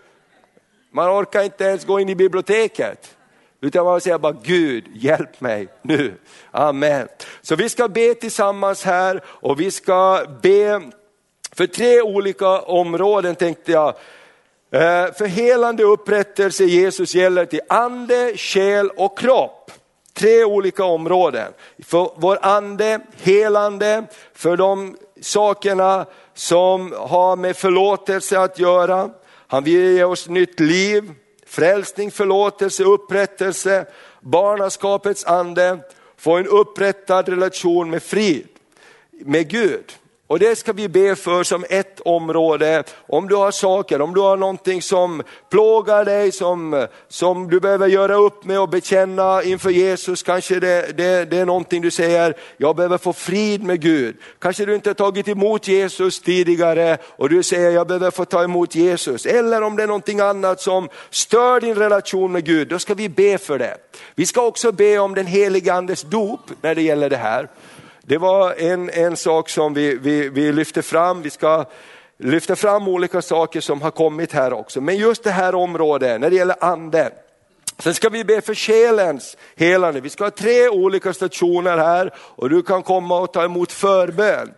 Man orkar inte ens gå in i biblioteket. Utan man säger bara Gud hjälp mig nu. Amen. Så vi ska be tillsammans här och vi ska be för tre olika områden tänkte jag. Eh, för helande upprättelse Jesus gäller till ande, själ och kropp. Tre olika områden. För vår ande, helande, för de sakerna som har med förlåtelse att göra. Han vill ge oss nytt liv, frälsning, förlåtelse, upprättelse, barnaskapets ande, få en upprättad relation med frid, med Gud. Och det ska vi be för som ett område. Om du har saker, om du har någonting som plågar dig, som, som du behöver göra upp med och bekänna inför Jesus. Kanske det, det, det är någonting du säger, jag behöver få frid med Gud. Kanske du inte har tagit emot Jesus tidigare och du säger, jag behöver få ta emot Jesus. Eller om det är någonting annat som stör din relation med Gud, då ska vi be för det. Vi ska också be om den helige andes dop när det gäller det här. Det var en, en sak som vi, vi, vi lyfte fram, vi ska lyfta fram olika saker som har kommit här också. Men just det här området, när det gäller anden, Sen ska vi be för själens helande. Vi ska ha tre olika stationer här och du kan komma och ta emot förbön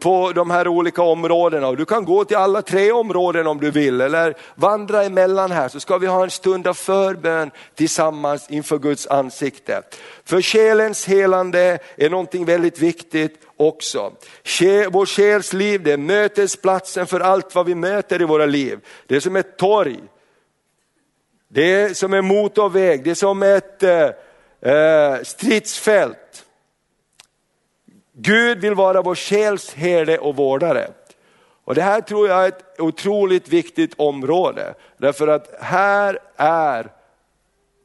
på de här olika områdena. Och du kan gå till alla tre områden om du vill eller vandra emellan här så ska vi ha en stund av förbön tillsammans inför Guds ansikte. För själens helande är någonting väldigt viktigt också. Vår själs liv det är mötesplatsen för allt vad vi möter i våra liv. Det är som ett torg det är som en motorväg, det är som ett eh, eh, stridsfält. Gud vill vara vår själs herde och vårdare. Och det här tror jag är ett otroligt viktigt område. Därför att här är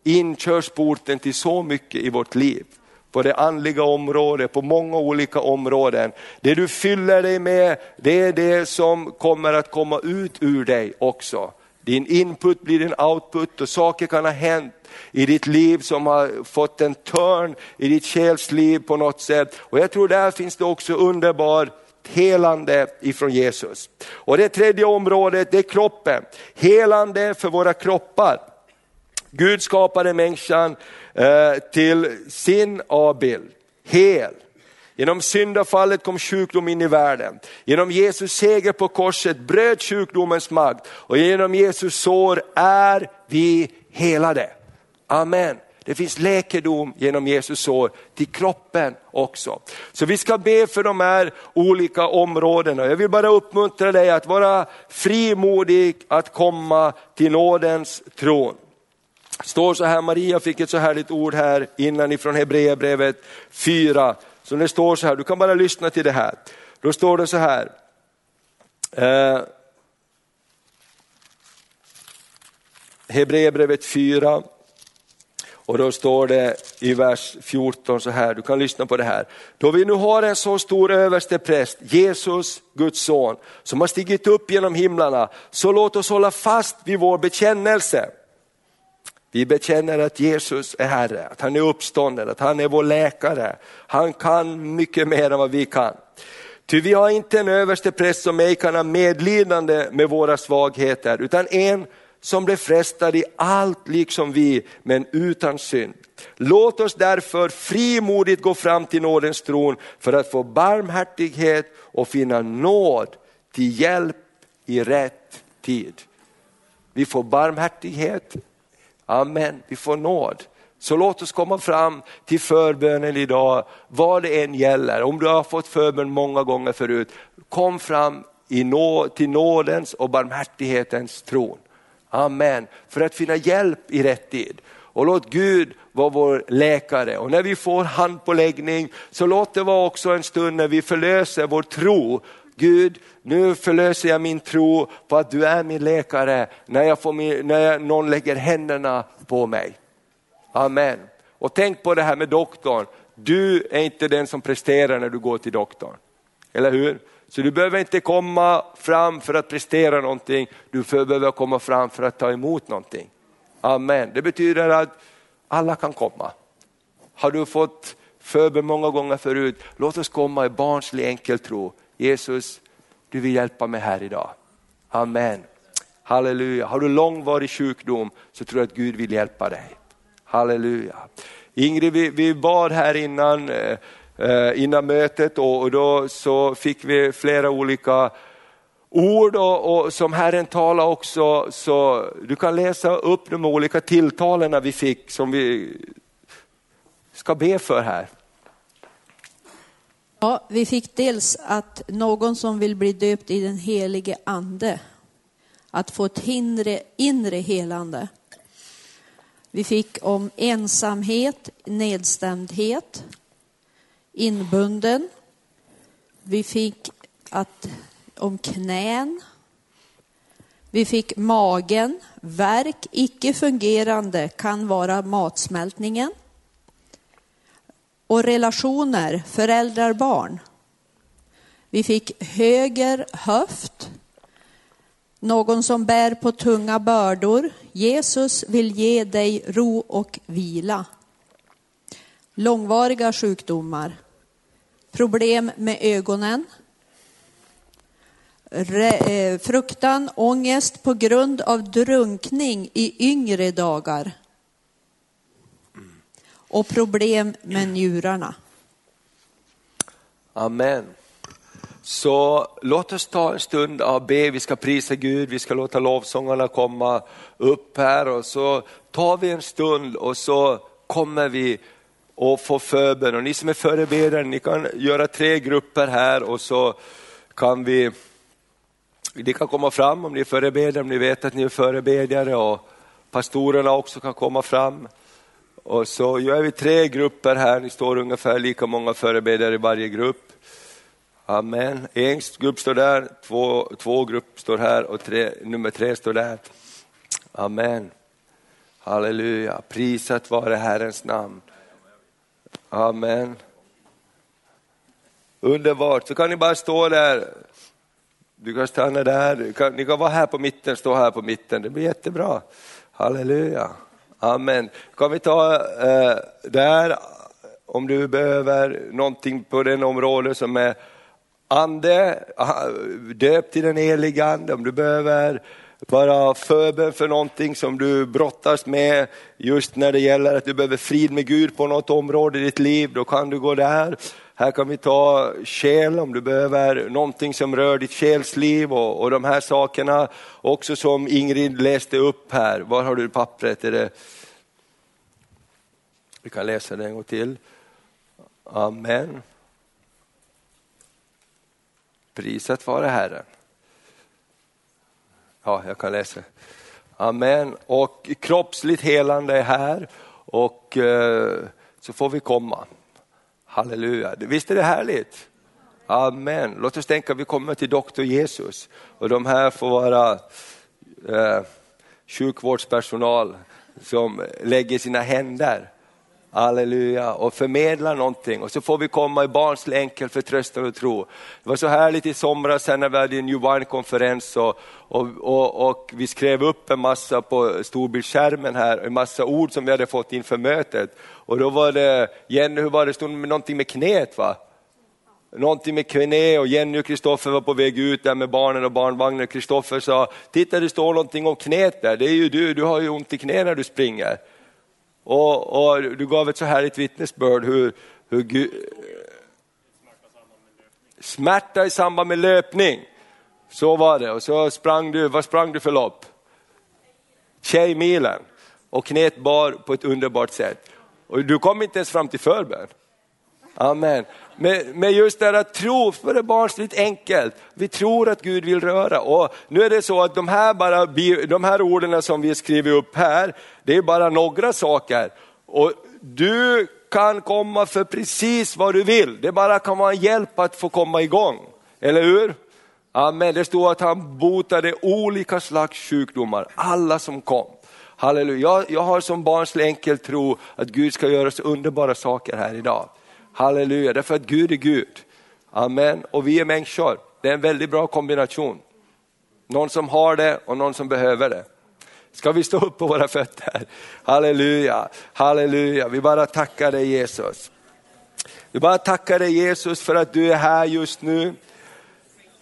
inkörsporten till så mycket i vårt liv. På det andliga området, på många olika områden. Det du fyller dig med, det är det som kommer att komma ut ur dig också. Din input blir din output och saker kan ha hänt i ditt liv som har fått en törn i ditt själsliv på något sätt. Och jag tror där finns det också underbar helande ifrån Jesus. Och det tredje området det är kroppen, helande för våra kroppar. Gud skapade människan eh, till sin avbild, hel. Genom syndafallet kom sjukdom in i världen. Genom Jesus seger på korset bröt sjukdomens makt och genom Jesus sår är vi helade. Amen. Det finns läkedom genom Jesus sår till kroppen också. Så vi ska be för de här olika områdena. Jag vill bara uppmuntra dig att vara frimodig att komma till nådens tron. står så här, Maria fick ett så härligt ord här innan ifrån Hebreerbrevet 4. Så det står så här, du kan bara lyssna till det här. Då står det så här. Eh, Hebreerbrevet 4 och då står det i vers 14 så här, du kan lyssna på det här. Då vi nu har en så stor överstepräst, Jesus, Guds son, som har stigit upp genom himlarna, så låt oss hålla fast vid vår bekännelse. Vi bekänner att Jesus är Herre, att han är uppstånden, att han är vår läkare. Han kan mycket mer än vad vi kan. Ty vi har inte en överste präst som ej kan ha medlidande med våra svagheter, utan en som blev frestad i allt liksom vi, men utan synd. Låt oss därför frimodigt gå fram till nådens tron för att få barmhärtighet och finna nåd till hjälp i rätt tid. Vi får barmhärtighet, amen, vi får nåd. Så låt oss komma fram till förbönen idag, vad det än gäller. Om du har fått förbön många gånger förut, kom fram i nå, till nådens och barmhärtighetens tron. Amen. För att finna hjälp i rätt tid. Och låt Gud vara vår läkare. Och när vi får handpåläggning så låt det vara också en stund när vi förlöser vår tro. Gud, nu förlöser jag min tro på att du är min läkare när, jag får min, när någon lägger händerna på mig. Amen. Och tänk på det här med doktorn. Du är inte den som presterar när du går till doktorn. Eller hur? Så du behöver inte komma fram för att prestera någonting, du behöver komma fram för att ta emot någonting. Amen. Det betyder att alla kan komma. Har du fått förbön många gånger förut, låt oss komma i barnslig enkel tro. Jesus, du vill hjälpa mig här idag. Amen. Halleluja. Har du långvarig sjukdom så tror jag att Gud vill hjälpa dig. Halleluja. Ingrid, vi, vi bad här innan eh, eh innan mötet och då så fick vi flera olika ord och, och, som Herren talade också, så du kan läsa upp de olika tilltalen vi fick som vi ska be för här. Ja, vi fick dels att någon som vill bli döpt i den helige ande, att få ett inre, inre helande. Vi fick om ensamhet, nedstämdhet, inbunden. Vi fick att, om knän. Vi fick magen, verk, icke fungerande kan vara matsmältningen. Och relationer, föräldrar, barn. Vi fick höger höft, någon som bär på tunga bördor. Jesus vill ge dig ro och vila. Långvariga sjukdomar problem med ögonen, eh, fruktan, ångest på grund av drunkning i yngre dagar och problem med njurarna. Amen. Så låt oss ta en stund och be, vi ska prisa Gud, vi ska låta lovsångarna komma upp här och så tar vi en stund och så kommer vi och få förbön. Och ni som är förebedjare, ni kan göra tre grupper här och så kan vi, ni kan komma fram om ni är förebedjare, om ni vet att ni är förebedjare och pastorerna också kan komma fram. Och så gör vi tre grupper här, ni står ungefär lika många förebedjare i varje grupp. Amen. En grupp står där, två, två grupper står här och tre, nummer tre står där. Amen. Halleluja, prisat vare Herrens namn. Amen. Underbart, så kan ni bara stå där. Du kan stanna där, kan, ni kan vara här på mitten, stå här på mitten, det blir jättebra. Halleluja. Amen. Kan vi ta eh, där, om du behöver någonting på den område som är ande, döpt till den heliga ande, om du behöver bara förbön för någonting som du brottas med just när det gäller att du behöver frid med Gud på något område i ditt liv, då kan du gå där. Här kan vi ta själ om du behöver någonting som rör ditt själsliv och, och de här sakerna. Också som Ingrid läste upp här, var har du pappret? Är det... Vi kan läsa det en gång till. Amen. Priset vare Herren. Ja, jag kan läsa. Amen. Och kroppsligt helande är här och eh, så får vi komma. Halleluja. Visst är det härligt? Amen. Låt oss tänka att vi kommer till doktor Jesus och de här får vara eh, sjukvårdspersonal som lägger sina händer Halleluja, och förmedla någonting och så får vi komma i barnslig enkel förtröstan och tro. Det var så härligt i somras när vi hade en New Wine-konferens och, och, och, och, vi skrev upp en massa på storbildsskärmen här, en massa ord som vi hade fått inför mötet. Och då var det, Jenny, hur var det, stod med någonting med knät va? Någonting med knä och Jenny och Kristoffer var på väg ut där med barnen och barnvagnen. Kristoffer sa, titta det står någonting om knät där, det är ju du, du har ju ont i knä när du springer. Och, och, du gav ett så härligt vittnesbörd hur, hur Gud, smärta i samband med löpning. Så var det och så sprang du, vad sprang du för lopp? Tjejmilen och knät bar på ett underbart sätt. Och du kom inte ens fram till förbön. Amen. Men, men just det här att tro, för det är barnsligt enkelt. Vi tror att Gud vill röra. Och nu är det så att de här, bara, de här orden som vi skriver upp här, det är bara några saker. Och du kan komma för precis vad du vill. Det bara kan vara en hjälp att få komma igång. Eller hur? Amen. Det står att han botade olika slags sjukdomar, alla som kom. Halleluja. Jag, jag har som barnslig enkel tro att Gud ska göra så underbara saker här idag. Halleluja, därför att Gud är Gud. Amen, och vi är människor. Det är en väldigt bra kombination. Någon som har det och någon som behöver det. Ska vi stå upp på våra fötter? Halleluja, halleluja. Vi bara tackar dig Jesus. Vi bara tackar dig Jesus för att du är här just nu.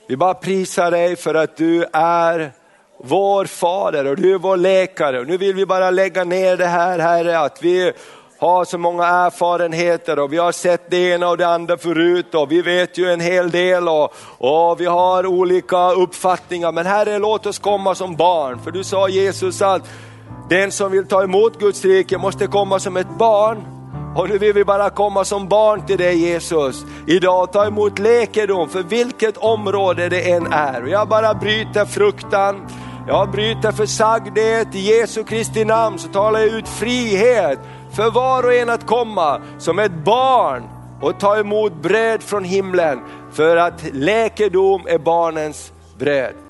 Vi bara prisar dig för att du är vår fader och du är vår läkare. Och nu vill vi bara lägga ner det här Herre, att vi har så många erfarenheter och vi har sett det ena och det andra förut och vi vet ju en hel del och, och vi har olika uppfattningar. Men Herre, låt oss komma som barn. För du sa Jesus att den som vill ta emot Guds rike måste komma som ett barn. Och nu vill vi bara komma som barn till dig Jesus. Idag och ta emot läkedom för vilket område det än är. Och jag bara bryter fruktan, jag bryter försagdhet i Jesu Kristi namn så talar jag ut frihet för var och en att komma som ett barn och ta emot bröd från himlen för att läkedom är barnens bröd.